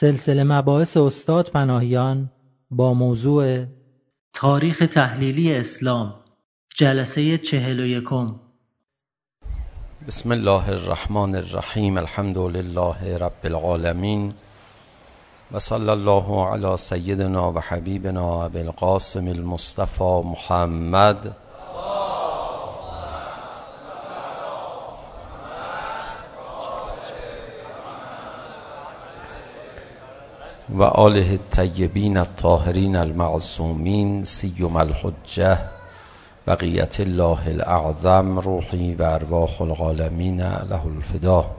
سلسله مباحث استاد پناهیان با موضوع تاریخ تحلیلی اسلام جلسه چهل و یکم. بسم الله الرحمن الرحیم الحمد لله رب العالمین و صلی الله علی سیدنا و حبیبنا ابی القاسم المصطفى محمد وآله الطيبين الطاهرين المعصومين سيما الحجة بقية الله الأعظم روحي وأرواح العالمين له الفداء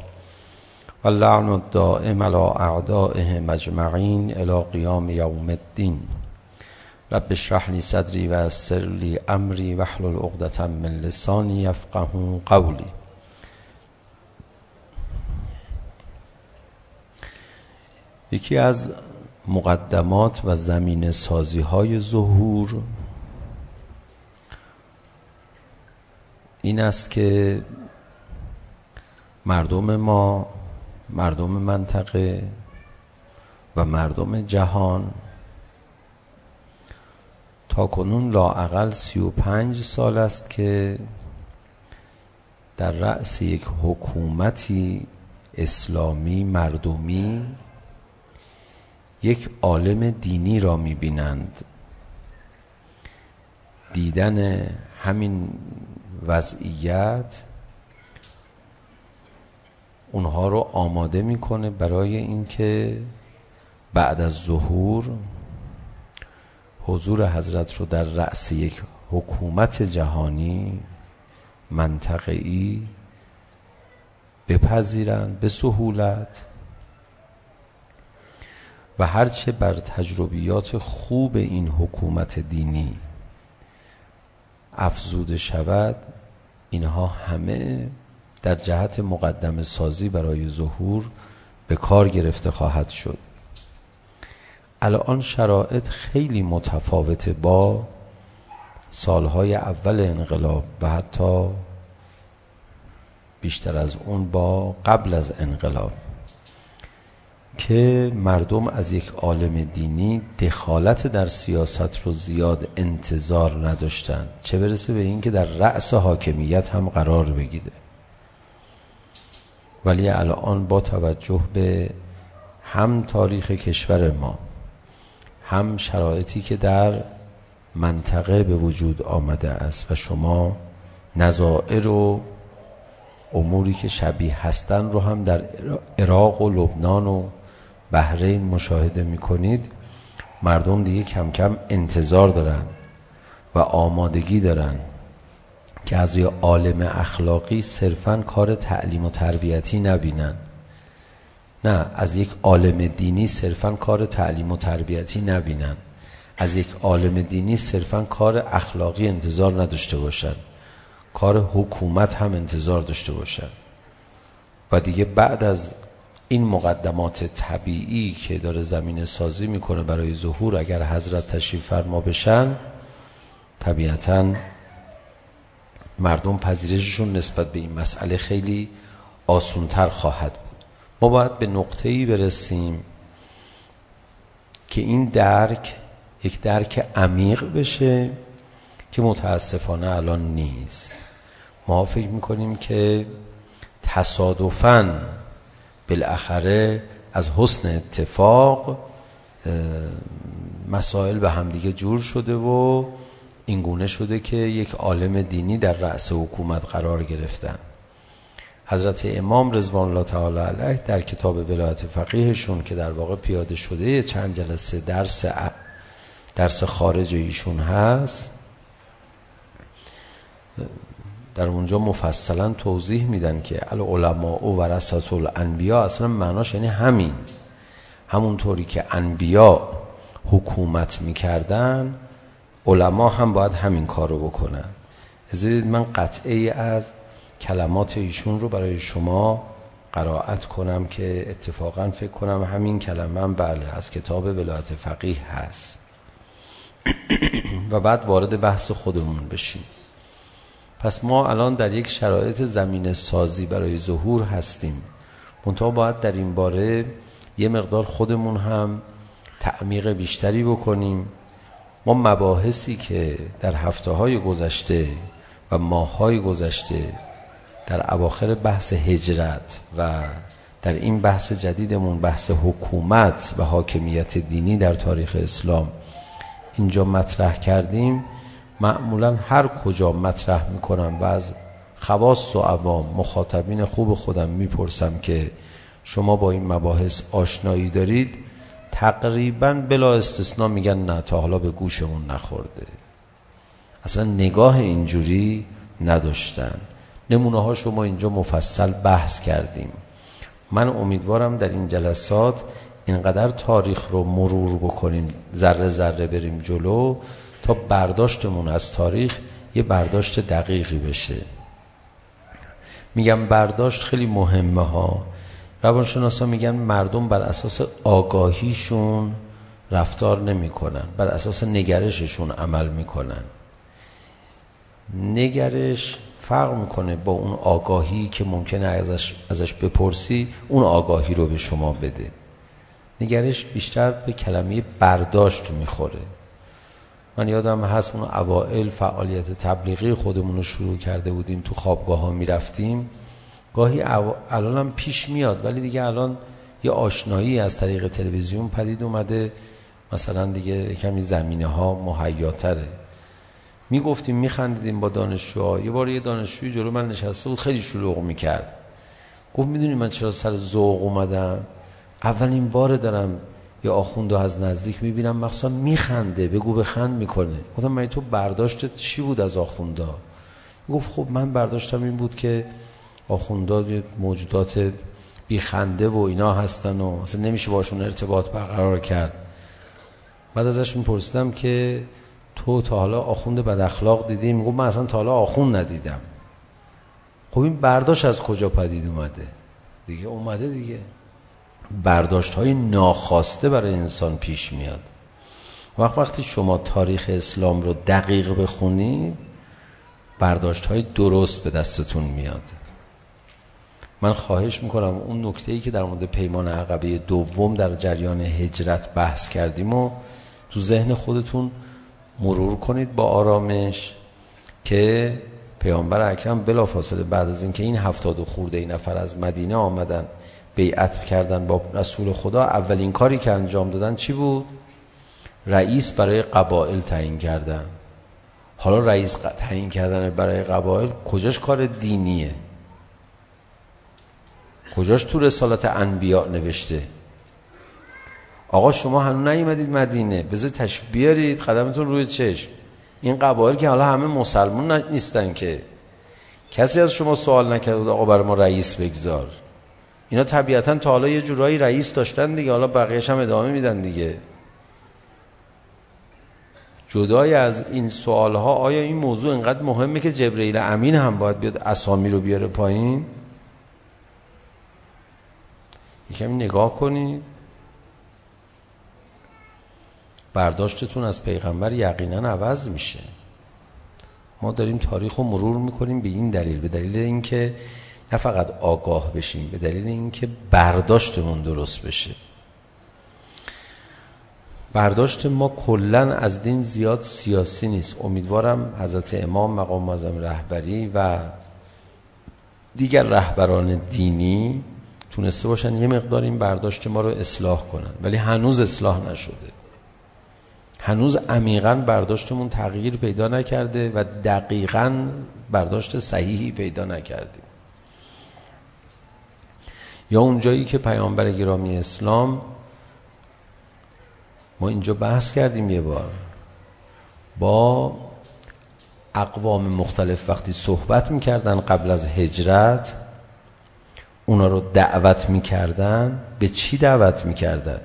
واللعن الدائم على أعدائه مجمعين إلى قيام يوم الدين رب اشرح لي صدري ويسر لي أمري واحلل عقدة من لساني يفقه قولي یکی از مقدمات و زمین سازی های ظهور این است که مردم ما مردم منطقه و مردم جهان تا کنون لاعقل سی و پنج سال است که در رأس یک حکومتی اسلامی مردمی یک عالم دینی را میبینند. دیدن همین وضعیت اونها رو آماده میکنه برای اینکه بعد از ظهور حضور حضرت رو در رأس یک حکومت جهانی منطقه‌ای بپذیرن به سهولت. و هرچه بر تجربیات خوب این حکومت دینی افزوده شود اینها همه در جهت مقدم سازی برای ظهور به کار گرفته خواهد شد. الان شرایط خیلی متفاوته با سالهای اول انقلاب و حتی بیشتر از اون با قبل از انقلاب. که مردم از یک عالم دینی دخالت در سیاست رو زیاد انتظار نداشتن. چه برسه به این که در رأس حاکمیت هم قرار بگیره. ولی الان با توجه به هم تاریخ کشور ما هم شرایطی که در منطقه به وجود آمده است و شما نظائر و اموری که شبیه هستن رو هم در عراق و لبنان و بهره مشاهده میکنید. مردم دیگه کم کم انتظار دارن و آمادگی دارن که از یه عالم اخلاقی صرفا کار تعلیم و تربیتی نبینن. نه از یک عالم دینی صرفا کار تعلیم و تربیتی نبینن. از یک عالم دینی صرفا کار اخلاقی انتظار نداشته باشن. کار حکومت هم انتظار داشته باشن. و دیگه بعد از این مقدمات طبیعی که داره زمین سازی میکنه برای ظهور اگر حضرت تشریف فرما بشن طبیعتا مردم پذیرششون نسبت به این مسئله خیلی آسونتر خواهد بود. ما باید به نقطه‌ای برسیم که این درک یک درک عمیق بشه که متاسفانه الان نیست. ما فکر میکنیم که تصادفاً بالاخره از حسن اتفاق مسائل به هم دیگه جور شده و این گونه شده که یک عالم دینی در رأس حکومت قرار گرفتن حضرت امام رضوان الله تعالی علیه در کتاب ولایت فقیهشون که در واقع پیاده شده چند جلسه درس درس خارج ایشون هست. در اونجا مفصلا توضیح میدن که العلماء و ورثه الانبیا اصلا معناش یعنی همین. همونطوری که انبیا حکومت میکردن علما هم باید همین کار رو بکنن. از من قطعه از کلمات ایشون رو برای شما قرائت کنم که اتفاقا فکر کنم همین کلمه هم بله از کتاب ولایت فقیه هست. و بعد وارد بحث خودمون بشیم. پس ما الان در یک شرایط زمین سازی برای ظهور هستیم. منتها باید در این باره یه مقدار خودمون هم تعمیق بیشتری بکنیم. ما مباحثی که در هفته های گذشته و ماه های گذشته در اواخر بحث هجرت و در این بحث جدیدمون بحث حکومت و حاکمیت دینی در تاریخ اسلام اینجا مطرح کردیم. معمولا هر کجا مطرح میکنم و از خواص و عوام مخاطبین خوب خودم میپرسم که شما با این مباحث آشنایی دارید؟ تقریبا بلا استثنا میگن نه تا حالا به گوشمون نخورده. اصلا نگاه اینجوری نداشتن. نمونه ها شما اینجا مفصل بحث کردیم. من امیدوارم در این جلسات اینقدر تاریخ رو مرور بکنیم ذره ذره بریم جلو. تا برداشتمون از تاریخ یه برداشت دقیقی بشه. میگم برداشت خیلی مهمه ها. روانشناسا میگن مردم بر اساس آگاهیشون رفتار نمیکنن بر اساس نگرششون عمل میکنن. نگرش فرق میکنه با اون آگاهی که ممکنه ازش ازش بپرسی اون آگاهی رو به شما بده. نگرش بیشتر به کلمه برداشت میخوره. من یادم هست اون اوائل فعالیت تبلیغی خودمون رو شروع کرده بودیم تو خوابگاه ها میرفتیم. گاهی او... الان هم پیش میاد ولی دیگه الان یه آشنایی از طریق تلویزیون پدید اومده. مثلا دیگه کمی زمینه ها مهیاتره. می خندیدیم با دانشجوها. یه بار یه دانشجوی جلو من نشسته بود خیلی شلوغ میکرد. گفت میدونی من چرا سر ذوق اومدم؟ اولین بار دارم یا آخوندو از نزدیک میبینم مخصوصا میخنده بگو بخند میکنه. گفتم من تو برداشتت چی بود از آخوندا؟ گفت خب من برداشتم این بود که آخوندا موجودات بیخنده و اینا هستن و اصلا نمیشه باشون ارتباط برقرار کرد. بعد ازش میپرسیدم که تو تا حالا آخوند بد اخلاق دیدی؟ میگفت من اصلا تا حالا آخوند ندیدم. خب این برداشت از کجا پدید اومده؟ دیگه اومده دیگه. برداشت های ناخواسته برای انسان پیش میاد. وقت وقتی شما تاریخ اسلام رو دقیق بخونید برداشت های درست به دستتون میاد. من خواهش میکنم اون نکته ای که در مورد پیمان عقبه دوم در جریان هجرت بحث کردیم و تو ذهن خودتون مرور کنید با آرامش که پیامبر اکرم بلافاصله بعد از اینکه این 70 خورده ای نفر از مدینه آمدن بیعت کردن با رسول خدا اولین کاری که انجام دادن چی بود؟ رئیس برای قبائل تعیین کردن. حالا رئیس تعیین کردن برای قبائل کجاش کار دینیه؟ کجاش تو رسالت انبیا نوشته؟ آقا شما هنوز نیومدید مدینه بذار تشریف بیارید قدمتون روی چشم. این قبایل که حالا همه مسلمان نیستن که. کسی از شما سوال نکرد آقا برای ما رئیس بگذار. اینا طبیعتا تا حالا یه جورایی رئیس داشتن دیگه حالا بقیه‌ش هم ادامه میدن دیگه جدای از این سوالها آیا این موضوع اینقدر مهمه که جبرئیل امین هم باید بیاد اسامی رو بیاره پایین یکم نگاه کنید برداشتتون از پیغمبر یقینا عوض میشه ما داریم تاریخ رو مرور میکنیم به این دلیل به دلیل اینکه نه فقط آگاه بشیم. به دلیل اینکه برداشتمون درست بشه. برداشت ما کلا از دین زیاد سیاسی نیست. امیدوارم حضرت امام مقام معظم رهبری و دیگر رهبران دینی تونسته باشن یه مقدار این برداشت ما رو اصلاح کنن. ولی هنوز اصلاح نشده. هنوز عمیقا برداشتمون تغییر پیدا نکرده و دقیقا برداشت صحیحی پیدا نکردیم. یا اون جایی که پیامبر گرامی اسلام ما اینجا بحث کردیم یه بار. با اقوام مختلف وقتی صحبت میکردن قبل از هجرت اونا رو دعوت میکردن. به چی دعوت میکردن؟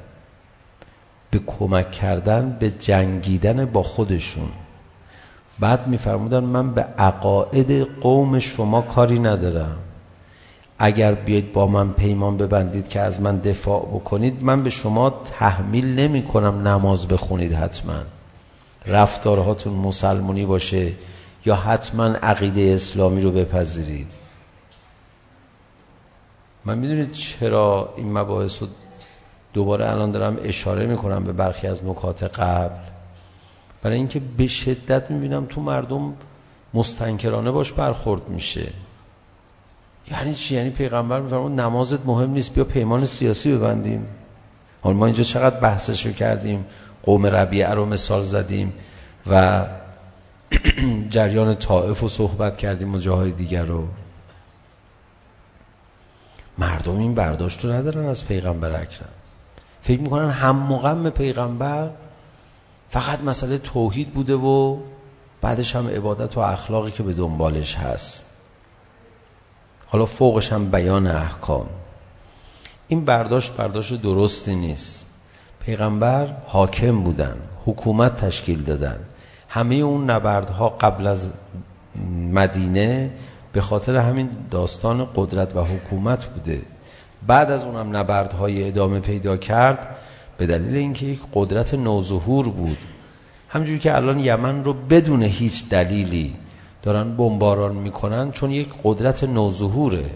به کمک کردن به جنگیدن با خودشون. بعد میفرمودن من به عقاید قوم شما کاری ندارم. اگر بیاید با من پیمان ببندید که از من دفاع بکنید من به شما تحمیل نمی کنم نماز بخونید حتما. رفتارهاتون مسلمونی باشه یا حتما عقیده اسلامی رو بپذیرید. من میدونید چرا این مباحث رو دوباره الان دارم اشاره میکنم به برخی از نکات قبل. برای اینکه به شدت میبینم تو مردم مستنکرانه باش برخورد میشه. یعنی چی؟ یعنی پیغمبر میفرمود نمازت مهم نیست بیا پیمان سیاسی ببندیم. حالا ما اینجا چقدر بحثشو کردیم قوم ربیعه رو مثال زدیم و جریان طائف رو صحبت کردیم و جاهای دیگر رو. مردم این برداشت رو ندارن از پیغمبر اکرم. فکر میکنن هم مقام پیغمبر فقط مسئله توحید بوده و بعدش هم عبادت و اخلاقی که به دنبالش هست. حالا فوقش هم بیان احکام این برداشت برداشت درستی نیست پیغمبر حاکم بودن حکومت تشکیل دادن همه اون نبردها قبل از مدینه به خاطر همین داستان قدرت و حکومت بوده بعد از اونم نبردهای ادامه پیدا کرد به دلیل اینکه یک قدرت نوظهور بود همجوری که الان یمن رو بدون هیچ دلیلی دارن بمباران میکنن چون یک قدرت نوظهوره.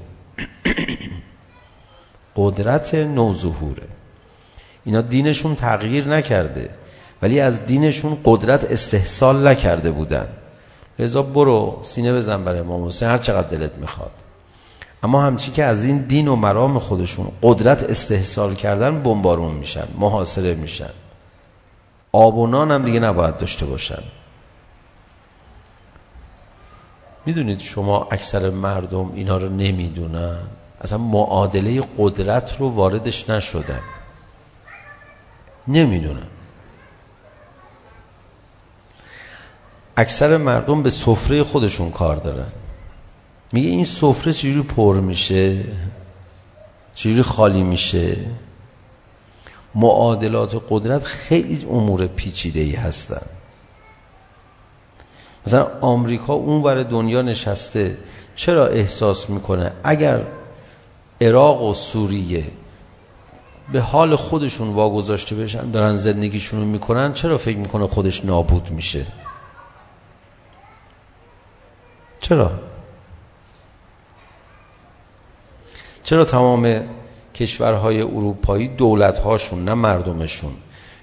قدرت نوظهوره. اینا دینشون تغییر نکرده ولی از دینشون قدرت استحصال نکرده بودن. لذا برو سینه بزن برای امام حسین هر چقدر دلت میخواد. اما همچی که از این دین و مرام خودشون قدرت استحصال کردن بمبارون میشن محاصره میشن. آب و نان هم دیگه نباید داشته باشن. میدونید شما اکثر مردم اینا رو نمیدونن. اصلا معادله قدرت رو واردش نشدن نمیدونن. اکثر مردم به سفره خودشون کار دارن. میگه این سفره چجوری پر میشه؟ چجوری خالی میشه؟ معادلات قدرت خیلی امور پیچیده ای هستن. مثلا آمریکا اونور دنیا نشسته چرا احساس میکنه اگر عراق و سوریه به حال خودشون واگذاشته بشن دارن زندگیشون رو میکنن چرا فکر میکنه خودش نابود میشه چرا چرا تمام کشورهای اروپایی دولت‌هاشون نه مردمشون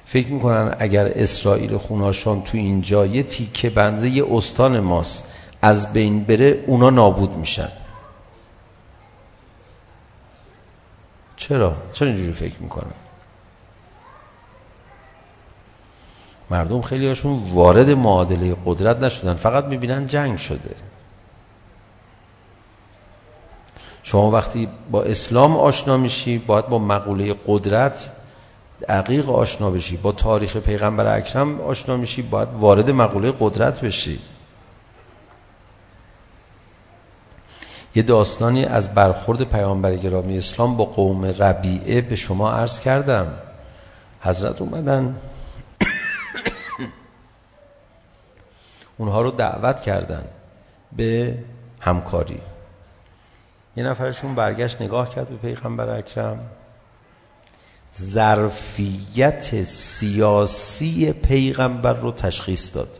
فکر میکنن اگر اسرائیل خوناشان تو اینجا یه تیکه بنزه یه استان ماست از بین بره اونا نابود میشن چرا؟ چرا اینجوری فکر میکنن؟ مردم خیلی هاشون وارد معادله قدرت نشدن فقط میبینن جنگ شده شما وقتی با اسلام آشنا میشی باید با مقوله قدرت عقیق آشنا بشی با تاریخ پیغمبر اکرم آشنا میشی باید وارد مقوله قدرت بشی یه داستانی از برخورد پیامبر گرامی اسلام با قوم ربیعه به شما عرض کردم حضرت اومدن اونها رو دعوت کردن به همکاری یه نفرشون برگشت نگاه کرد به پیغمبر اکرم ظرفیت سیاسی پیغمبر رو تشخیص داد.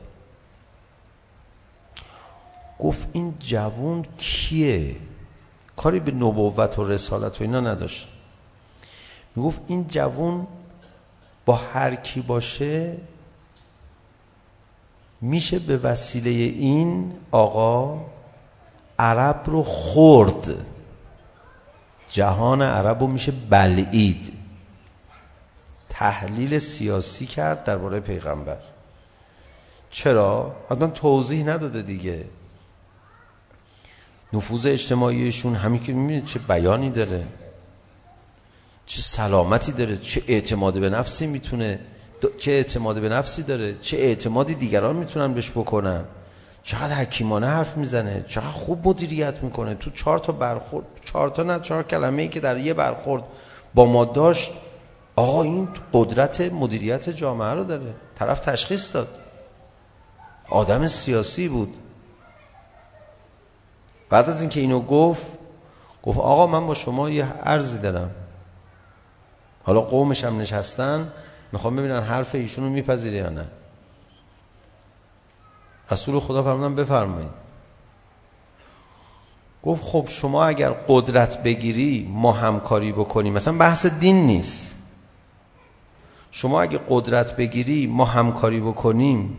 گفت این جوون کیه؟ کاری به نبوت و رسالت و اینا نداشت. میگفت این جوون با هر کی باشه میشه به وسیله این آقا عرب رو خورد. جهان عرب رو میشه بلعید. تحلیل سیاسی کرد درباره پیغمبر. چرا؟ حتما توضیح نداده دیگه. نفوذ اجتماعیشون همین که میبینید چه بیانی داره. چه سلامتی داره. چه اعتماد به نفسی میتونه چه اعتماد به نفسی داره. چه اعتمادی دیگران میتونن بهش بکنن. چقدر حکیمانه حرف میزنه. چقدر خوب مدیریت میکنه. تو چهار تا برخورد چهار تا نه چهار کلمه ای که در یه برخورد با ما داشت آقا این قدرت مدیریت جامعه رو داره. طرف تشخیص داد. آدم سیاسی بود. بعد از اینکه اینو گفت گفت آقا من با شما یه عرضی دارم. حالا قومش هم نشستن میخوام ببینن حرف ایشون رو میپذیره یا نه. رسول خدا فرمودن بفرمایید. گفت خب شما اگر قدرت بگیری ما همکاری بکنیم. مثلا بحث دین نیست. شما اگه قدرت بگیری ما همکاری بکنیم.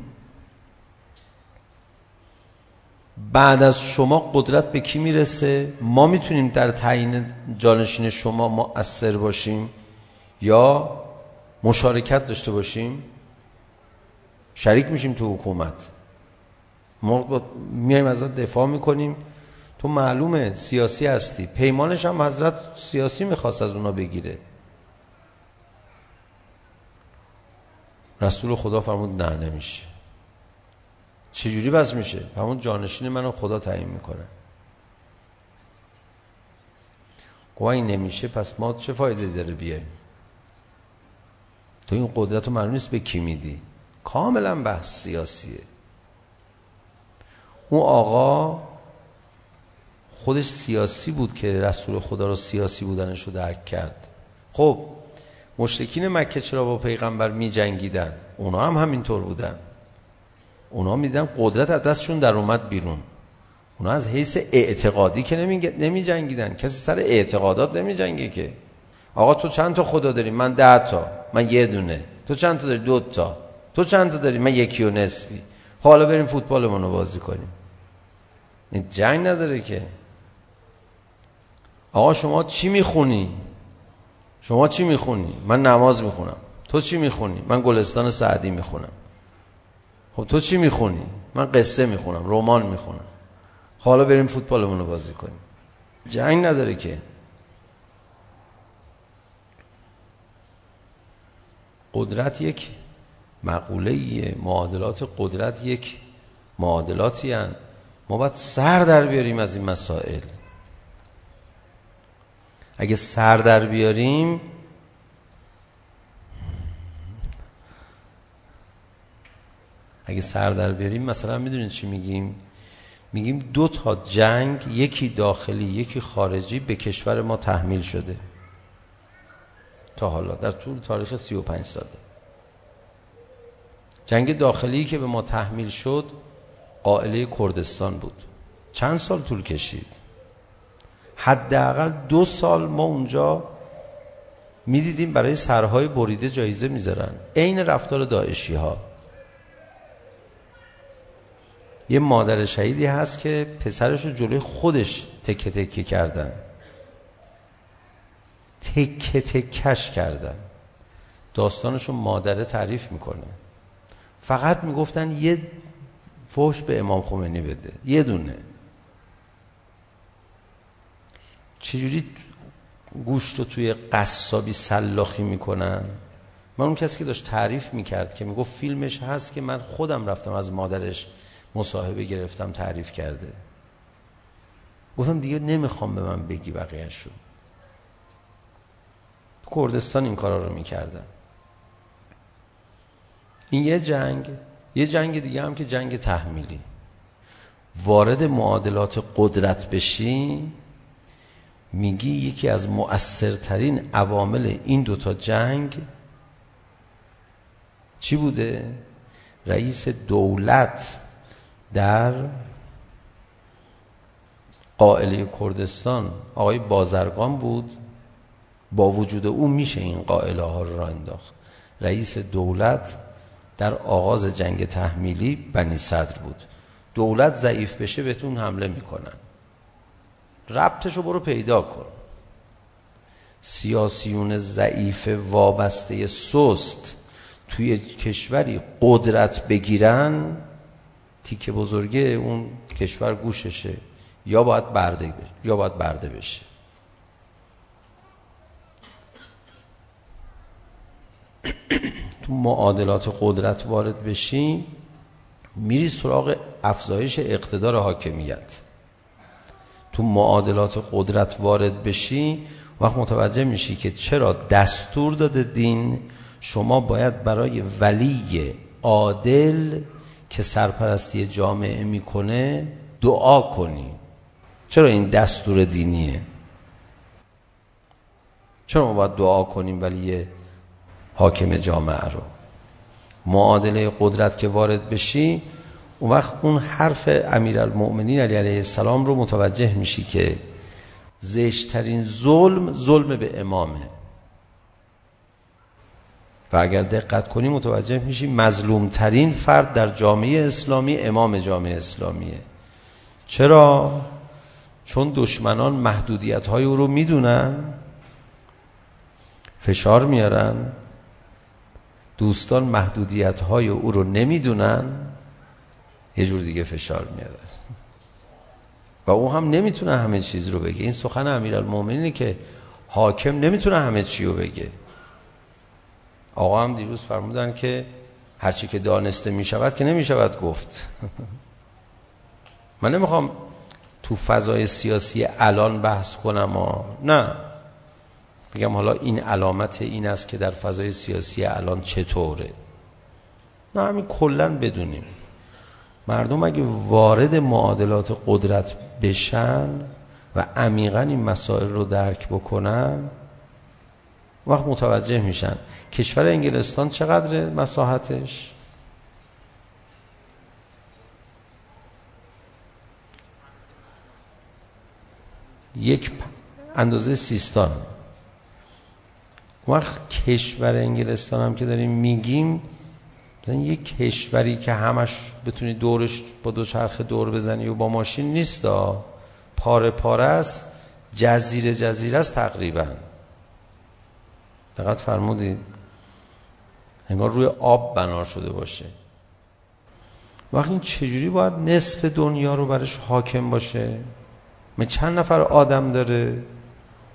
بعد از شما قدرت به کی میرسه؟ ما میتونیم در تعیین جانشین شما مؤثر باشیم یا مشارکت داشته باشیم؟ شریک میشیم تو حکومت. ما میایم ازت دفاع میکنیم. تو معلومه سیاسی هستی. پیمانش هم حضرت سیاسی میخواست از اونا بگیره. رسول خدا فرمود نه نمیشه. چجوری بس میشه؟ همون جانشین منو خدا تعیین میکنه. این نمیشه پس ما چه فایده داره بیایم؟ تو این قدرت رو معلوم نیست به کی میدی. کاملا بحث سیاسیه. اون آقا خودش سیاسی بود که رسول خدا رو سیاسی بودنش رو درک کرد. خب مشرکین مکه چرا با پیغمبر می جنگیدن اونا هم همینطور بودن. اونا میدن قدرت از دستشون در اومد بیرون. اونا از حیث اعتقادی که نمی, نمی جنگیدن کسی سر اعتقادات نمی جنگه که. آقا تو چند تا خدا داری؟ من ده تا. من یه دونه. تو چند تا داری؟ دو تا. تو چند تا داری؟ من یکی و نصفی. حالا بریم فوتبالمون رو بازی کنیم. این جنگ نداره که. آقا شما چی میخونی؟ شما چی میخونی؟ من نماز میخونم. تو چی میخونی؟ من گلستان سعدی میخونم. خب تو چی میخونی؟ من قصه میخونم رمان میخونم. حالا بریم فوتبالمون رو بازی کنیم. جنگ نداره که. قدرت یک مقوله ایه معادلات قدرت یک معادلاتی هن. ما باید سر در بیاریم از این مسائل. اگه سر در بیاریم اگه سر در بیاریم مثلا میدونید چی میگیم؟ میگیم دو تا جنگ یکی داخلی یکی خارجی به کشور ما تحمیل شده. تا حالا در طول تاریخ 35 ساله جنگ داخلی که به ما تحمیل شد قائله کردستان بود. چند سال طول کشید؟ حداقل دو سال ما اونجا میدیدیم برای سرهای بریده جایزه میذارن. عین رفتار داعشی ها یه مادر شهیدی هست که پسرش رو جلوی خودش تکه تکه کردن. تکه تکش کردن. داستانش رو مادره تعریف میکنه. فقط میگفتن یه فوش به امام خمینی بده. یه دونه. چجوری گوشت رو توی قصابی سلاخی میکنن؟ من اون کسی که داشت تعریف میکرد که میگفت فیلمش هست که من خودم رفتم از مادرش مصاحبه گرفتم تعریف کرده. گفتم دیگه نمیخوام به من بگی بقیه شو کردستان این کارا رو میکردن. این یه جنگ یه جنگ دیگه هم که جنگ تحمیلی. وارد معادلات قدرت بشی میگی یکی از مؤثرترین عوامل این دوتا جنگ چی بوده؟ رئیس دولت در قائله کردستان آقای بازرگان بود. با وجود او میشه این قائله ها را انداخت. رئیس دولت در آغاز جنگ تحمیلی بنی صدر بود. دولت ضعیف بشه بهتون حمله میکنن. ربطش رو برو پیدا کن. سیاسیون ضعیف وابسته سست توی کشوری قدرت بگیرن تیک بزرگه اون کشور گوششه. یا باید برده بشه یا باید برده بشه. تو معادلات قدرت وارد بشی میری سراغ افزایش اقتدار حاکمیت. تو معادلات قدرت وارد بشی وقت متوجه میشی که چرا دستور داده دین شما باید برای ولی عادل که سرپرستی جامعه میکنه دعا کنی. چرا این دستور دینیه؟ چرا ما باید دعا کنیم ولی حاکم جامعه رو؟ معادله قدرت که وارد بشی اون وقت اون حرف امیر المؤمنین علی علیه السلام رو متوجه میشی که زشترین ظلم ظلم به امامه و اگر دقت کنی متوجه میشی مظلومترین فرد در جامعه اسلامی امام جامعه اسلامیه چرا؟ چون دشمنان محدودیت های او رو میدونن فشار میارن دوستان محدودیت های او رو نمیدونن یه جور دیگه فشار میاره و او هم نمیتونه همه چیز رو بگه. این سخن امیرالمومنینه که حاکم نمیتونه همه چی رو بگه. آقا هم دیروز فرمودن که هر چی که دانسته میشود که نمیشود گفت. من نمیخوام تو فضای سیاسی الان بحث کنم آ. نه. میگم حالا این علامت این است که در فضای سیاسی الان چطوره. نه همین کلن بدونیم. مردم اگه وارد معادلات قدرت بشن و عمیقا این مسائل رو درک بکنن وقت متوجه میشن. کشور انگلستان چقدر مساحتش؟ یک اندازه سیستان. وقت کشور انگلستان هم که داریم میگیم مثلا یک کشوری که همش بتونی دورش با دو چرخ دور بزنی و با ماشین نیست پاره پاره است جزیره جزیره است تقریبا دقت فرمودید انگار روی آب بنا شده باشه وقتی این چجوری باید نصف دنیا رو برش حاکم باشه ما چند نفر آدم داره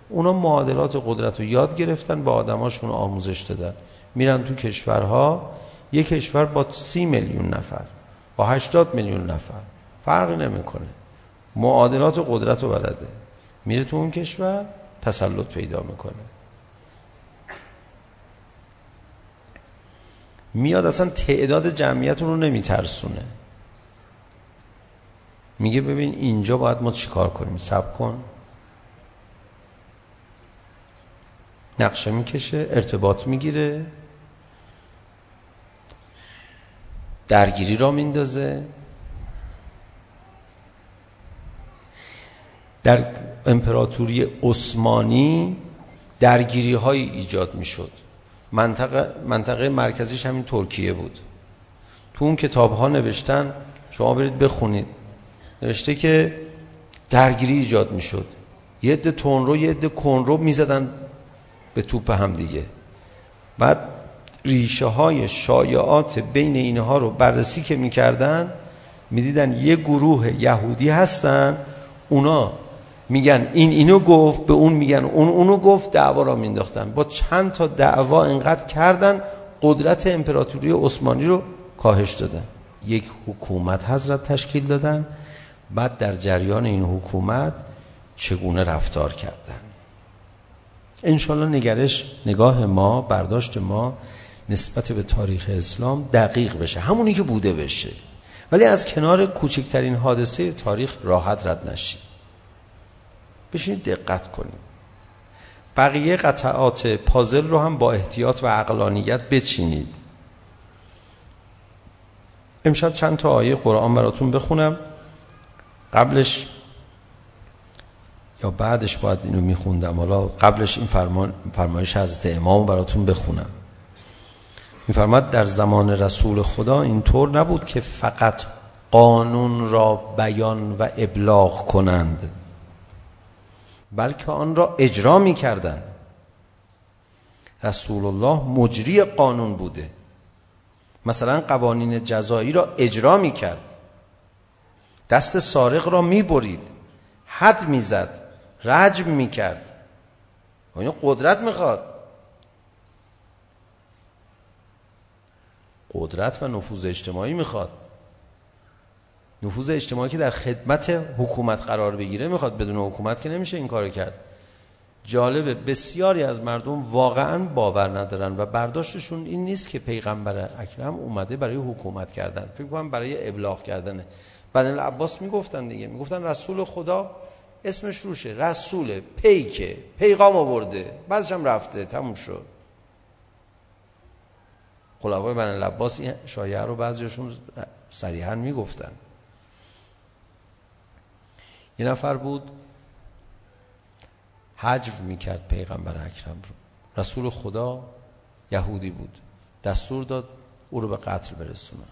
اونا معادلات قدرت رو یاد گرفتن با آدماشون آموزش دادن میرن تو کشورها یک کشور با 30 میلیون نفر با 80 میلیون نفر فرقی نمیکنه معادلات و قدرت و بلده میره تو اون کشور تسلط پیدا میکنه میاد اصلا تعداد جمعیت رو نمیترسونه میگه ببین اینجا باید ما چیکار کنیم سب کن نقشه میکشه ارتباط میگیره درگیری را میندازه. در امپراتوری عثمانی درگیری های ایجاد می شد منطقه, منطقه مرکزیش همین ترکیه بود. تو اون کتاب ها نوشتن شما برید بخونید. نوشته که درگیری ایجاد می شد یه عده تون رو یه عده کن رو می زدن به توپ هم دیگه. بعد ریشه های شایعات بین اینها رو بررسی که میکردن میدیدن یه گروه یهودی هستن اونا میگن این اینو گفت به اون میگن اون اونو گفت دعوا را مینداختن با چند تا دعوا اینقدر کردن قدرت امپراتوری عثمانی رو کاهش دادن. یک حکومت حضرت تشکیل دادن بعد در جریان این حکومت چگونه رفتار کردن. انشالله نگرش نگاه ما برداشت ما نسبت به تاریخ اسلام دقیق بشه. همونی که بوده بشه. ولی از کنار کوچکترین حادثه تاریخ راحت رد نشید بشینید دقت کنید. بقیه قطعات پازل رو هم با احتیاط و عقلانیت بچینید. امشب چند تا آیه قرآن براتون بخونم. قبلش یا بعدش باید اینو میخوندم. حالا قبلش این فرمان فرمایش حضرت امام براتون بخونم. میفرماد در زمان رسول خدا اینطور نبود که فقط قانون را بیان و ابلاغ کنند بلکه آن را اجرا میکردند. رسول الله مجری قانون بوده. مثلا قوانین جزایی را اجرا می کرد دست سارق را می برید حد می زد رجم می کرد و این قدرت می خواد قدرت و نفوذ اجتماعی میخواد. نفوذ اجتماعی که در خدمت حکومت قرار بگیره میخواد بدون حکومت که نمیشه این کارو کرد. جالبه بسیاری از مردم واقعا باور ندارن و برداشتشون این نیست که پیغمبر اکرم اومده برای حکومت کردن. فکر کنم برای ابلاغ کردنه. بن العباس میگفتن دیگه. میگفتن رسول خدا اسمش روشه. رسول پیکه پیغام آورده. بعدش هم رفته. تموم شد. خلافای بن العباس این شایعه رو بعضیشون صریحا میگفتن. یه نفر بود حجو میکرد پیغمبر اکرم رو. رسول خدا یهودی بود. دستور داد او رو به قتل برسونه.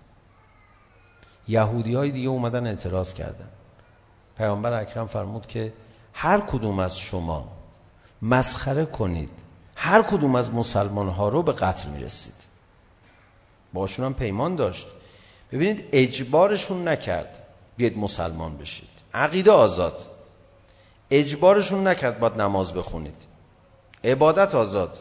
یهودی های دیگه اومدن اعتراض کردن. پیامبر اکرم فرمود که هر کدوم از شما مسخره کنید. هر کدوم از مسلمان ها رو به قتل میرسید. باشون هم پیمان داشت. ببینید اجبارشون نکرد بیاید مسلمان بشید. عقیده آزاد. اجبارشون نکرد باید نماز بخونید. عبادت آزاد.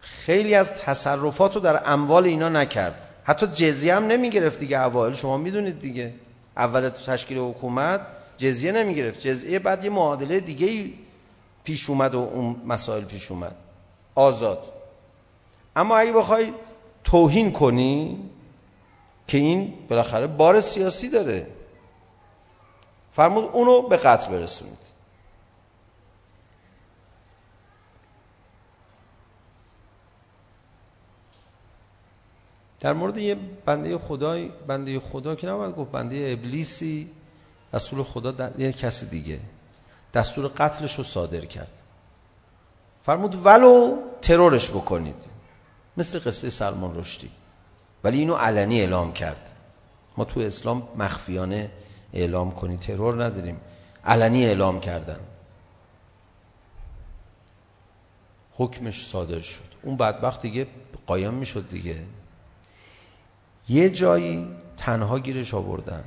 خیلی از تصرفات رو در اموال اینا نکرد. حتی جزیه هم نمی گرفت دیگه اوائل شما میدونید دیگه. اول تو تشکیل حکومت جزیه نمی گرفت جزیه بعد یه معادله دیگه پیش اومد و اون مسائل پیش اومد. آزاد. اما اگه بخوای توهین کنی که این بالاخره بار سیاسی داره فرمود اونو به قتل برسونید در مورد یه بنده خدای بنده خدا که نباید گفت بنده ابلیسی رسول خدا در... یه کسی دیگه دستور قتلش رو صادر کرد فرمود ولو ترورش بکنید مثل قصه سلمان رشدی. ولی اینو علنی اعلام کرد. ما تو اسلام مخفیانه اعلام کنی ترور نداریم. علنی اعلام کردن. حکمش صادر شد. اون بدبخت دیگه قایم میشد دیگه. یه جایی تنها گیرش آوردن.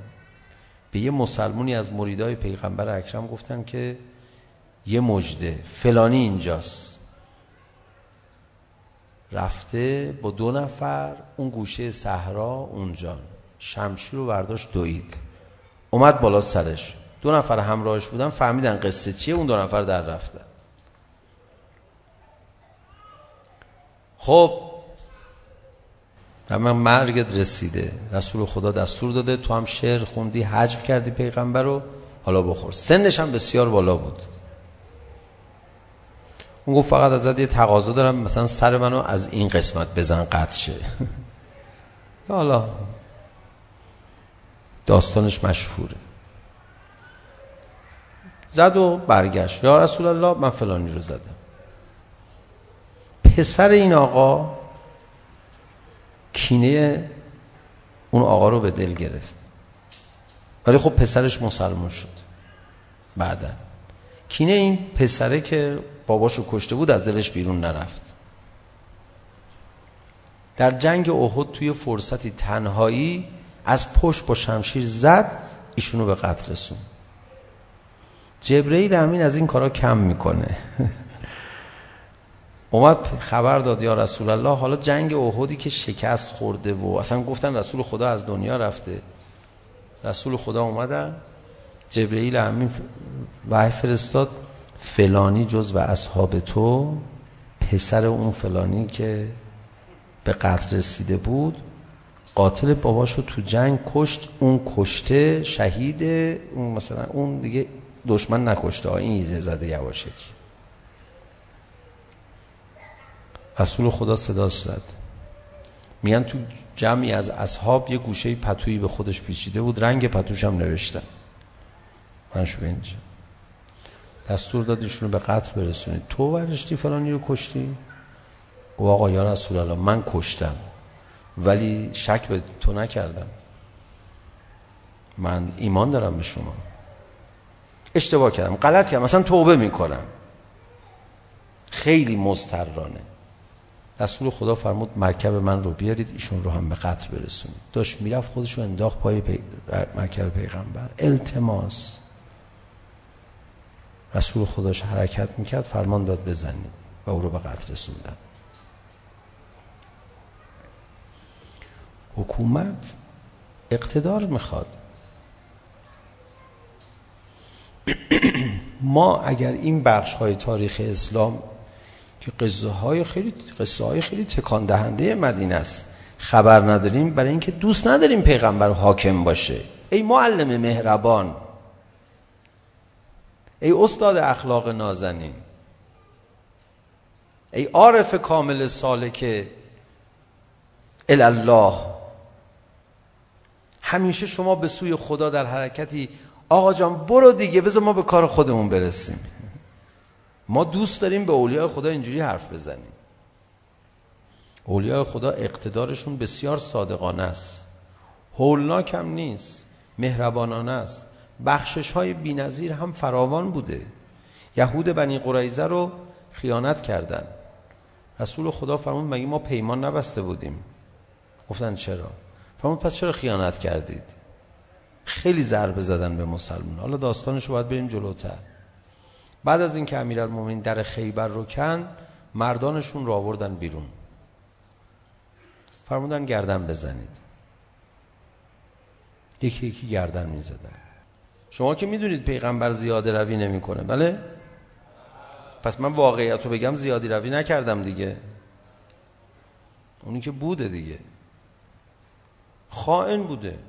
به یه مسلمونی از مریدای پیغمبر اکرم گفتن که یه مجده فلانی اینجاست. رفته با دو نفر اون گوشه صحرا اونجا. شمشیر رو برداشت دوید. اومد بالا سرش. دو نفر همراهش بودن فهمیدن قصه چیه اون دو نفر در رفتن خب من مرگت رسیده. رسول خدا دستور داده تو هم شعر خوندی حجف کردی پیغمبر رو حالا بخور. سنش هم بسیار بالا بود. اون گفت فقط ازت یه تقاضا دارم مثلا سر منو از این قسمت بزن قطع شه. حالا داستانش مشهوره. زد و برگشت. یا رسول الله من فلانی رو زدم. پسر این آقا کینه اون آقا رو به دل گرفت. ولی خب پسرش مسلمان شد. بعدا. کینه این پسره که باباشو کشته بود از دلش بیرون نرفت. در جنگ احد توی فرصتی تنهایی از پشت با شمشیر زد ایشونو به قتل رسون جبرئیل امین از این کارا کم میکنه. اومد خبر داد یا رسول الله حالا جنگ احدی که شکست خورده و اصلا گفتن رسول خدا از دنیا رفته. رسول خدا اومدن. جبرئیل امین وحی فرستاد. فلانی جز و اصحاب تو پسر اون فلانی که به قتل رسیده بود قاتل باباشو تو جنگ کشت اون کشته شهید اون مثلا اون دیگه دشمن نکشته این ایزه زده یواشکی. رسول خدا صدا زد میگن تو جمعی از اصحاب یه گوشه پتویی به خودش پیچیده بود رنگ پتوش هم نوشتن. من شو اینجا. دستور داد ایشونو به قتل برسونید تو ورشتی فلانی رو کشتی؟ و آقا یا رسول الله من کشتم. ولی شک به تو نکردم. من ایمان دارم به شما. اشتباه کردم غلط کردم. مثلا توبه میکنم. خیلی مسترانه رسول خدا فرمود مرکب من رو بیارید ایشون رو هم به قتل برسونید. داشت میرفت خودش رو انداخت پای پی... مرکب پیغمبر. التماس. رسول خودش حرکت میکرد فرمان داد بزنید. و او رو به قتل رسوندن. حکومت اقتدار میخواد. ما اگر این بخش های تاریخ اسلام که قصه های خیلی قصه های خیلی تکان دهنده مدینه است خبر نداریم برای اینکه دوست نداریم پیغمبر حاکم باشه. ای معلم مهربان. ای استاد اخلاق نازنین ای عارف کامل سالک الله همیشه شما به سوی خدا در حرکتی آقا جان برو دیگه بذار ما به کار خودمون برسیم ما دوست داریم به اولیاء خدا اینجوری حرف بزنیم اولیاء خدا اقتدارشون بسیار صادقانه است هولناک هم نیست مهربانانه است بخشش های بی نظیر هم فراوان بوده. یهود بنی قرائزه رو خیانت کردن. رسول خدا فرمود مگه ما پیمان نبسته بودیم؟ گفتن چرا؟ فرمود پس چرا خیانت کردید؟ خیلی ضربه زدن به مسلمان. حالا داستانش رو باید بریم جلوتر. بعد از اینکه امیرالمومنین در خیبر رو کند مردانشون رو آوردن بیرون. فرمودن گردن بزنید. یکی یکی گردن میزدن. شما که میدونید پیغمبر زیاده روی نمیکنه بله؟ پس من واقعیت رو بگم زیادی روی نکردم دیگه. اونی که بوده دیگه. خائن بوده.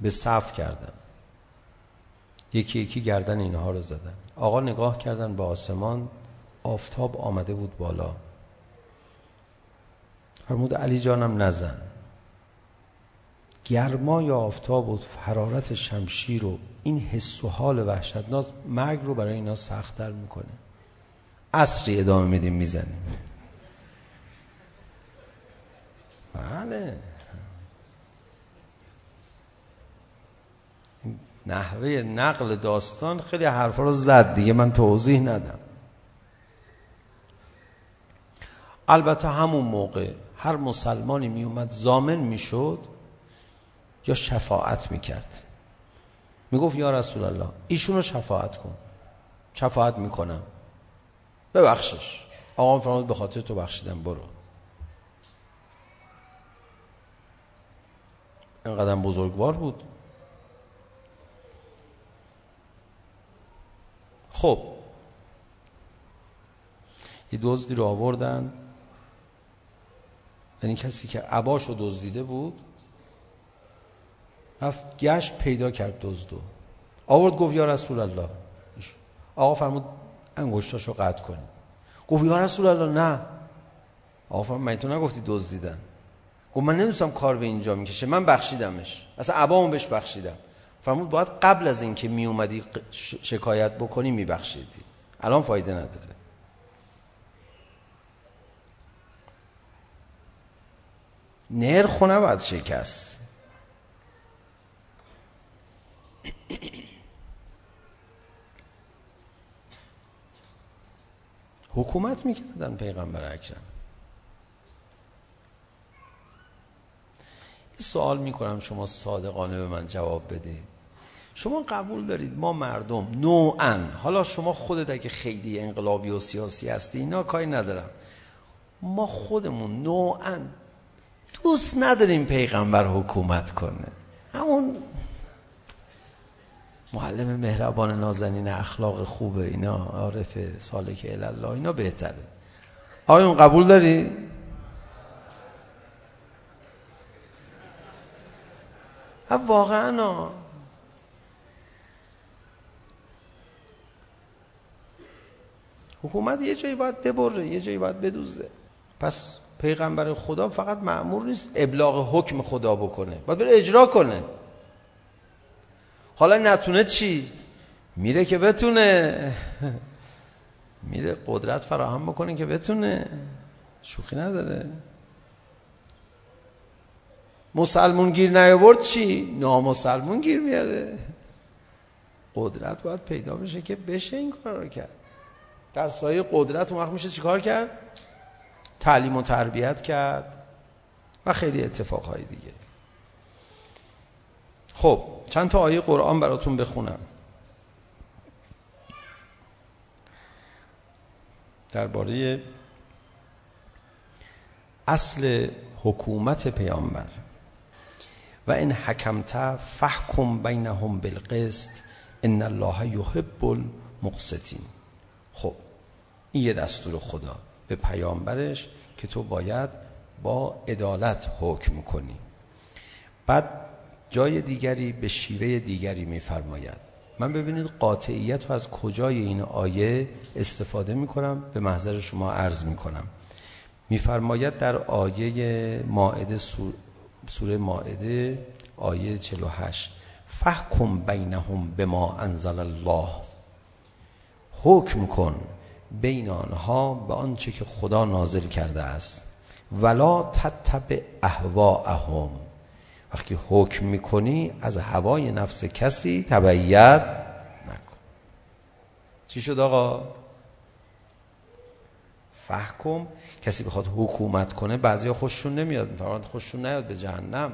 به صف کردم یکی یکی گردن اینها رو زدم آقا نگاه کردن به آسمان آفتاب آمده بود بالا. فرمود علی جانم نزن. گرما یا آفتاب و حرارت شمشیر و این حس و حال وحشتناک مرگ رو برای اینا سخت‌تر میکنه عصری ادامه میدیم میزنیم بله نحوه نقل داستان خیلی حرفا رو زد دیگه من توضیح ندم البته همون موقع هر مسلمانی می اومد زامن میشد یا شفاعت میکرد میگفت یا رسول الله ایشون رو شفاعت کن شفاعت میکنم ببخشش آقا فرمود به خاطر تو بخشیدم برو اینقدر بزرگوار بود خب یه دزدی رو آوردن یعنی کسی که عباش رو دزدیده بود رفت گشت پیدا کرد دزدو آورد گفت یا رسول الله آقا فرمود انگشتاشو قطع کن گفت یا رسول الله نه آقا فرمود من تو نگفتی دزدیدن گفت من نمیدونستم کار به اینجا میکشه من بخشیدمش اصلا عبامو بهش بخشیدم فرمود باید قبل از اینکه می اومدی شکایت بکنی میبخشیدی الان فایده نداره نرخو نباید شکست حکومت میکردن پیغمبر اکرم سوال میکنم شما صادقانه به من جواب بدید شما قبول دارید ما مردم نوعا حالا شما خودت اگه خیلی انقلابی و سیاسی هستی اینا کاری ندارم ما خودمون نوعا دوست نداریم پیغمبر حکومت کنه همون معلم مهربان نازنین اخلاق خوبه اینا عارف سالک الله اینا بهتره. آیا اون قبول داری؟ ها واقعا حکومت یه جایی باید ببره یه جایی باید بدوزه. پس پیغمبر خدا فقط معمور نیست ابلاغ حکم خدا بکنه باید بره اجرا کنه. حالا نتونه چی میره که بتونه میره قدرت فراهم بکنه که بتونه شوخی نداره مسلمون گیر نیاورد چی نامسلمون گیر میاره قدرت باید پیدا بشه که بشه این کار رو کرد در سایه قدرت اون وقت میشه چیکار کرد تعلیم و تربیت کرد و خیلی اتفاقهای دیگه خب چند تا آیه قرآن براتون بخونم. درباره اصل حکومت پیامبر. و ان حکمت فحکم بینهم بالقسط ان الله یحب المقسطین. خب این یه دستور خدا به پیامبرش که تو باید با عدالت حکم کنی. بعد جای دیگری به شیوه دیگری میفرماید. من ببینید قاطعیت رو از کجای این آیه استفاده میکنم به محضر شما عرض میکنم. میفرماید در آیه مائده سوره مائده آیه 48 فحکم بینهم بما انزل الله. حکم کن بین آنها به آنچه که خدا نازل کرده است. ولا تتبع اهواءهم. وقتی حکم میکنی از هوای نفس کسی تبعیت نکن. چی شد آقا؟ فحکم کسی بخواد حکومت کنه بعضیا خوششون نمیاد فرمود خوششون نیاد به جهنم.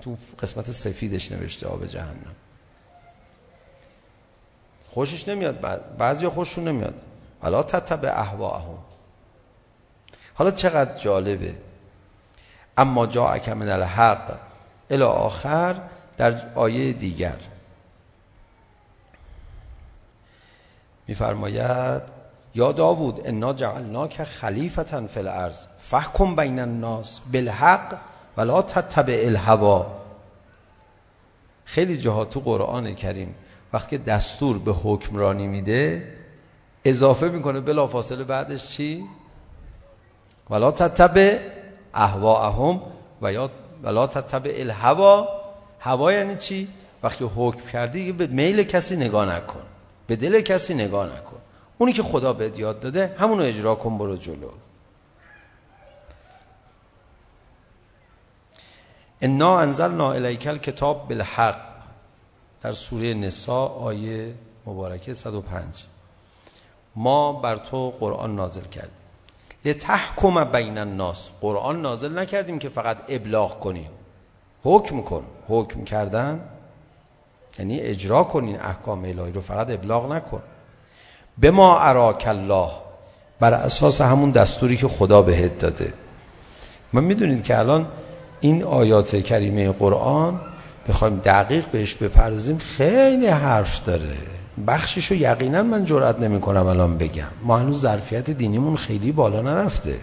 تو قسمت سفیدش نوشته آب جهنم. خوشش نمیاد بعضیا خوششون نمیاد. حالا تتبع اهواهم. حالا چقدر جالبه. اما جاءک من الحق. الى آخر در آیه دیگر میفرماید یا داوود انا جعلناک خلیفتا فی الارض فحکم بین الناس بالحق ولا تتبع الهوا خیلی جاها تو قرآن کریم وقتی دستور به حکمرانی میده اضافه میکنه بلا فاصله بعدش چی؟ ولا تتبع اهواهم و یا ولا تتبع الهوا هوا یعنی چی؟ وقتی حکم کردی به میل کسی نگاه نکن. به دل کسی نگاه نکن. اونی که خدا بهت یاد داده همون رو اجرا کن برو جلو. انا انزلنا الیک الکتاب بالحق. در سوره نساء آیه مبارکه 105 ما بر تو قرآن نازل کردیم. لتحکم بین الناس. قرآن نازل نکردیم که فقط ابلاغ کنیم. حکم کن. حکم کردن یعنی اجرا کن این احکام الهی رو. فقط ابلاغ نکن. به ما اراک الله. بر اساس همون دستوری که خدا بهت داده. من میدونید که الان این آیات کریمه قرآن بخوایم دقیق بهش بپردازیم. خیلی حرف داره. بخشش رو یقینا من جرئت نمیکنم الان بگم. ما هنوز ظرفیت دینیمون خیلی بالا نرفته.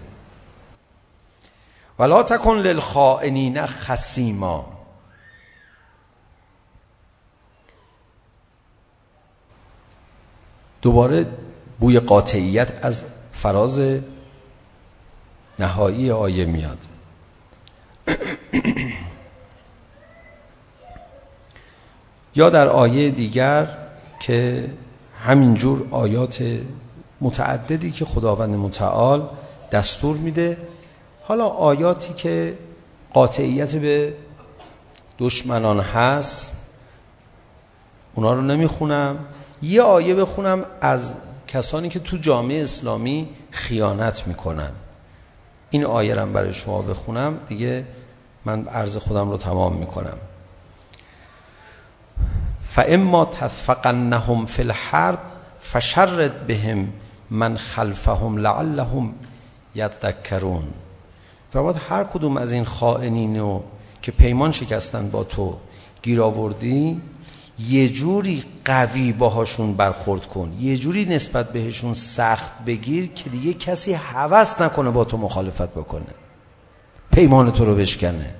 ولا تکن للخائنین خصیما دوباره بوی قاطعیت از فراز نهایی آیه میاد. یا در آیه دیگر که همینجور آیات متعددی که خداوند متعال دستور میده. حالا آیاتی که قاطعیت به دشمنان هست اونا رو نمیخونم. یه آیه بخونم از کسانی که تو جامعه اسلامی خیانت میکنن. این آیه رو برای شما بخونم. دیگه من عرض خودم رو تمام میکنم. فإما تثفقنهم في الحرب فشرد بهم من خلفهم لعلهم یتذکرون و هر کدوم از این خائنین رو که پیمان شکستن با تو گیر آوردی یه جوری قوی باهاشون برخورد کن یه جوری نسبت بهشون سخت بگیر که دیگه کسی هوس نکنه با تو مخالفت بکنه پیمان تو رو بشکنه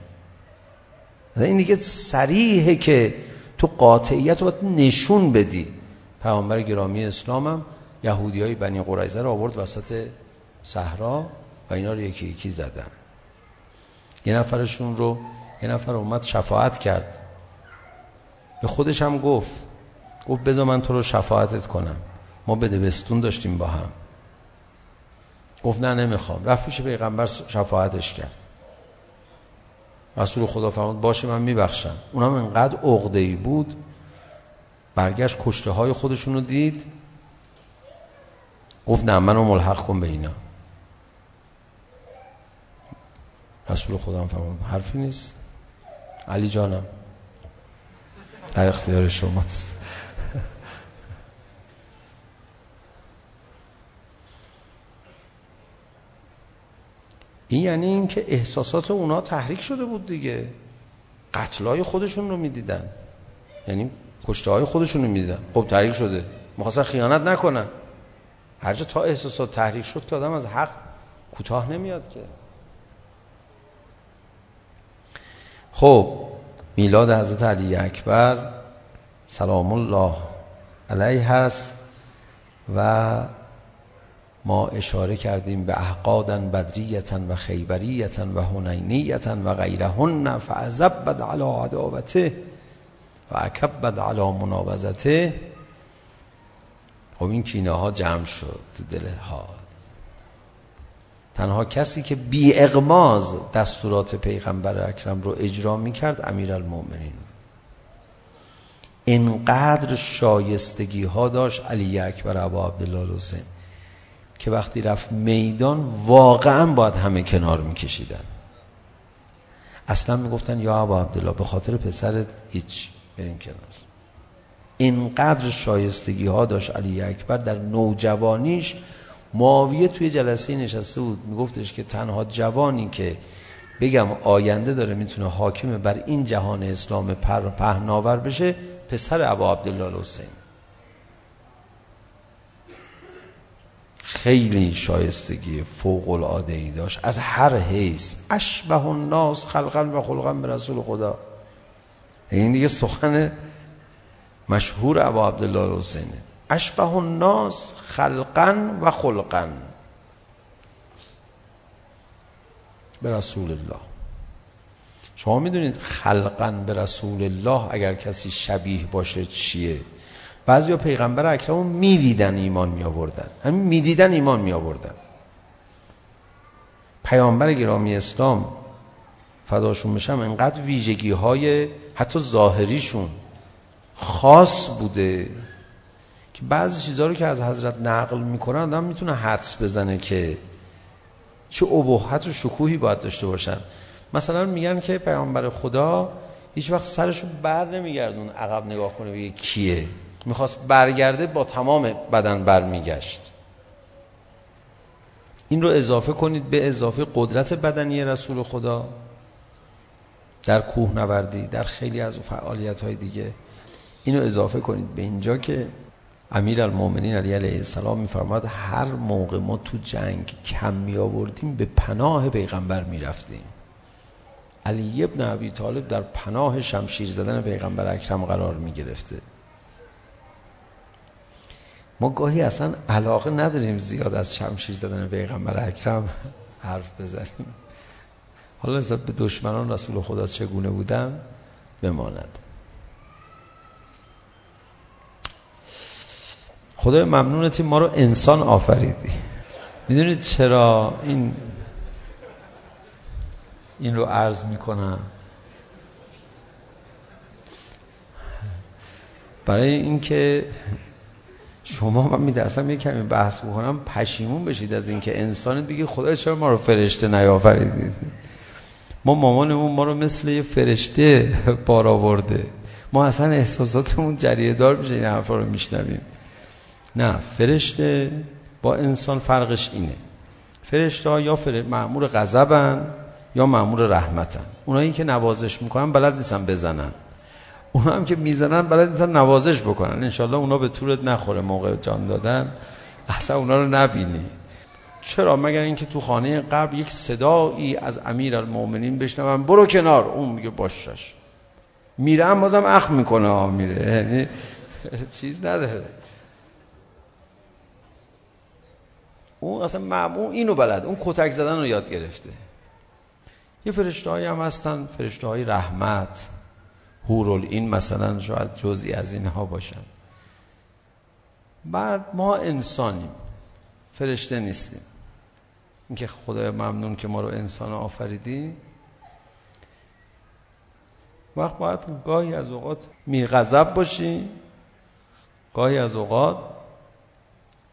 این دیگه صریحه که تو قاطعیت رو باید نشون بدی. پیامبر گرامی اسلام هم یهودی های بنی قریزه رو آورد وسط صحرا و اینا رو یکی یکی زدن. یه نفرشون رو یه نفر اومد شفاعت کرد. به خودش هم گفت. گفت بذار من تو رو شفاعتت کنم. ما بده بستون داشتیم با هم. گفت نه نمیخوام. رفت پیش پیغمبر شفاعتش کرد. رسول خدا فرمود باشه من میبخشم. اونم انقدر عقده ای بود برگشت کشته های خودشون رو دید. گفت نه منو ملحق کن به اینا. رسول خدا فرمود حرفی نیست. علی جانم در اختیار شماست. این یعنی اینکه احساسات اونها تحریک شده بود دیگه. قتلای خودشون رو میدیدن. یعنی کشته های خودشون رو میدیدن. خب تحریک شده. مخواستن خیانت نکنن. هر جا تا احساسات تحریک شد که آدم از حق کوتاه نمیاد که. خب میلاد حضرت علی اکبر سلام الله علیه هست و ما اشاره کردیم به احقادن بدریتن و خیبریتن و هنینیتن و غیرهن فعذبت علی عداوته و اکبت علی مناوزته. خب این کینه ها جمع شد تو دل ها. تنها کسی که بی اغماز دستورات پیغمبر اکرم رو اجرا می کرد امیر المومنین اینقدر شایستگی ها داشت علی اکبر عبا عبدالله حسین. که وقتی رفت میدان واقعا باید همه کنار میکشیدن. اصلا میگفتن یا ابا عبدالله به خاطر پسرت هیچ بریم کنار. اینقدر شایستگی ها داشت علی اکبر در نوجوانیش. معاویه توی جلسه نشسته بود. میگفتش که تنها جوانی که بگم آینده داره میتونه حاکم بر این جهان اسلام پر پهناور بشه پسر ابا عبدالله حسین خیلی شایستگی فوق العاده ای داشت. از هر حیث. اشبه الناس خلقا و خلقا به رسول خدا. این دیگه سخن مشهور ابا عبدالله حسینه اشبه الناس خلقا و خلقا به رسول الله. شما میدونید خلقا به رسول الله اگر کسی شبیه باشه چیه؟ بعضیا پیغمبر اکرم میدیدن ایمان می آوردن همین میدیدن ایمان می آوردن پیامبر گرامی اسلام فداشون بشم انقدر ویژگی های حتی ظاهریشون خاص بوده که بعضی چیزها رو که از حضرت نقل میکنن آدم میتونه حدس بزنه که چه ابهت و شکوهی باید داشته باشن. مثلا میگن که پیامبر خدا هیچ وقت سرشو بر نمیگردون عقب نگاه کنه بگه کیه. میخواست برگرده با تمام بدن برمیگشت. این رو اضافه کنید به اضافه قدرت بدنی رسول خدا. در کوه نوردی در خیلی از فعالیت های دیگه اینو اضافه کنید به اینجا که امیر المومنین علی علیه السلام میفرماد هر موقع ما تو جنگ کم می آوردیم به پناه پیغمبر می رفتیم علی ابن عبی طالب در پناه شمشیر زدن پیغمبر اکرم قرار می گرفته ما گاهی اصلا علاقه نداریم زیاد از شمشیر زدن پیغمبر اکرم حرف بزنیم. حالا نسبت به دشمنان رسول خدا چگونه بودن؟ بماند. خدای ممنونتی ما رو انسان آفریدی. میدونید چرا این این رو عرض میکنم؟ برای اینکه شما من می اصلا یک کمی بحث بکنم پشیمون بشید از اینکه انسان دیگه خدا چرا ما رو فرشته نیافریدید ما مامانمون ما رو مثل یه فرشته بار آورده. ما اصلا احساساتمون جریه دار میشه این حرفا رو میشنویم. نه فرشته با انسان فرقش اینه. فرشته ها یا فر... معمور غضبن یا معمور رحمتن. اونایی که نوازش میکنن بلد نیستن بزنن. اونا هم که میزنن برای انسان نوازش بکنن. انشالله اونا به طورت نخوره موقع جان دادن. اصلا اونا رو نبینی. چرا؟ مگر اینکه تو خانه قبل یک صدایی از امیر المومنین بشنون. برو کنار. اون میگه باشش میره هم بازم اخ میکنه ها میره. یعنی چیز نداره. اون اصلا معمون اینو بلد. اون کتک زدن رو یاد گرفته. یه فرشته هم هستن. فرشته های رحمت. هورول این مثلا شاید جزئی از اینها باشن بعد ما انسانیم فرشته نیستیم اینکه خدای ممنون که ما رو انسان آفریدی وقت باید گاهی از اوقات میغذب باشی گاهی از اوقات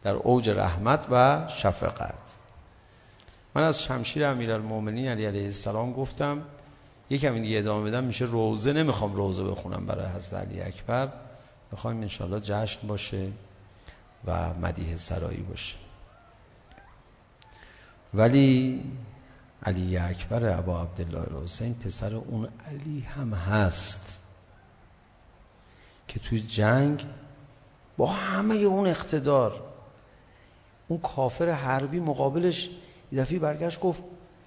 در اوج رحمت و شفقت من از شمشیر امیرالمومنین علی علیه السلام گفتم یکم این دیگه ادامه بدم میشه روزه نمیخوام روزه بخونم برای حضرت علی اکبر. میخوایم انشالله جشن باشه و مدیه سرایی باشه. ولی علی اکبر ابا عبدالله حسین پسر اون علی هم هست که توی جنگ با همه اون اقتدار اون کافر حربی مقابلش یه دفعه برگشت گفت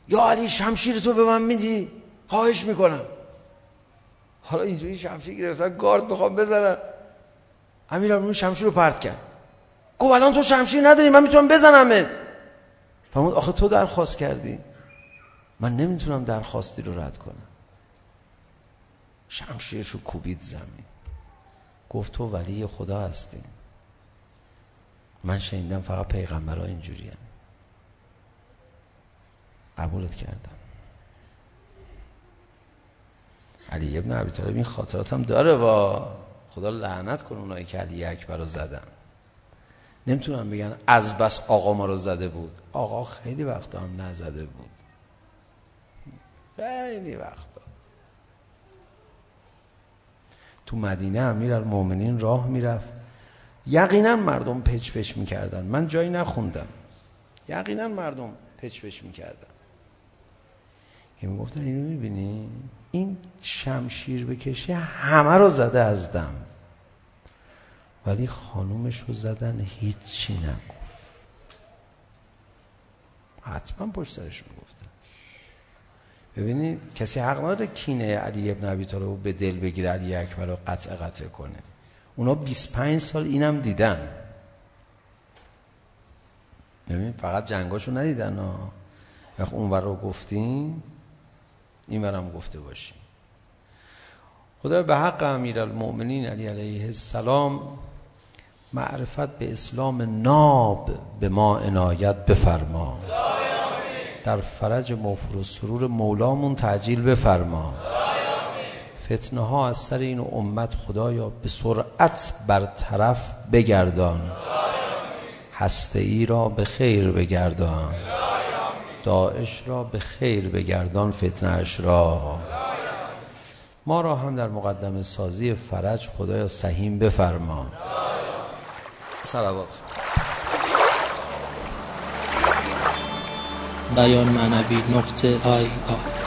یا علی شمشیر تو به من میدی؟ خواهش میکنم. حالا اینجوری شمشیر گرفتن گارد میخوام بزنم. اون شمشیر رو پرت کرد. گفت الان تو شمشیر نداری من میتونم بزنمت. فرمود آخه تو درخواست کردی. من نمیتونم درخواستی رو رد کنم. شمشیرشو کوبید زمین. گفت تو ولی خدا هستی. من شنیدم فقط پیغمبرها اینجوریه قبولت کردم. علی ابن عبی طالب این خاطرات هم داره و خدا لعنت کنه اونایی که علی اکبر رو زدن. نمیتونم بگن از بس آقا ما رو زده بود. آقا خیلی وقت هم نزده بود. خیلی وقت تو مدینه امیر المومنین راه میرفت. یقینا مردم پچ پچ میکردن. من جایی نخوندم. یقینا مردم پچ پچ میکردن. این گفتن اینو میبینی؟ این شمشیر بکشه همه رو زده از دم. ولی خانومش رو زدن هیچی نگفت. حتما پشت سرش میگفتن ببینید کسی حق نداره کینه علی ابن ابی طالب رو به دل بگیره علی اکبر رو قطع قطع کنه. اونا 25 سال اینم دیدن. ببینید فقط جنگاشو ندیدن ها. وقت اون رو گفتیم این ورم گفته باشیم. خدا به حق امیر المؤمنین علی علیه السلام معرفت به اسلام ناب به ما عنایت بفرما. در فرج موفر و سرور مولامون تعجیل بفرما. فتنه ها از سر این امت خدایا به سرعت برطرف بگردان. هسته ای را به خیر بگردان. داعش را به خیر بگردان فتنه اش را. ما را هم در مقدم سازی فرج خدایا سهیم بفرما. سلوات. بیان معنوی نقطه آی آی.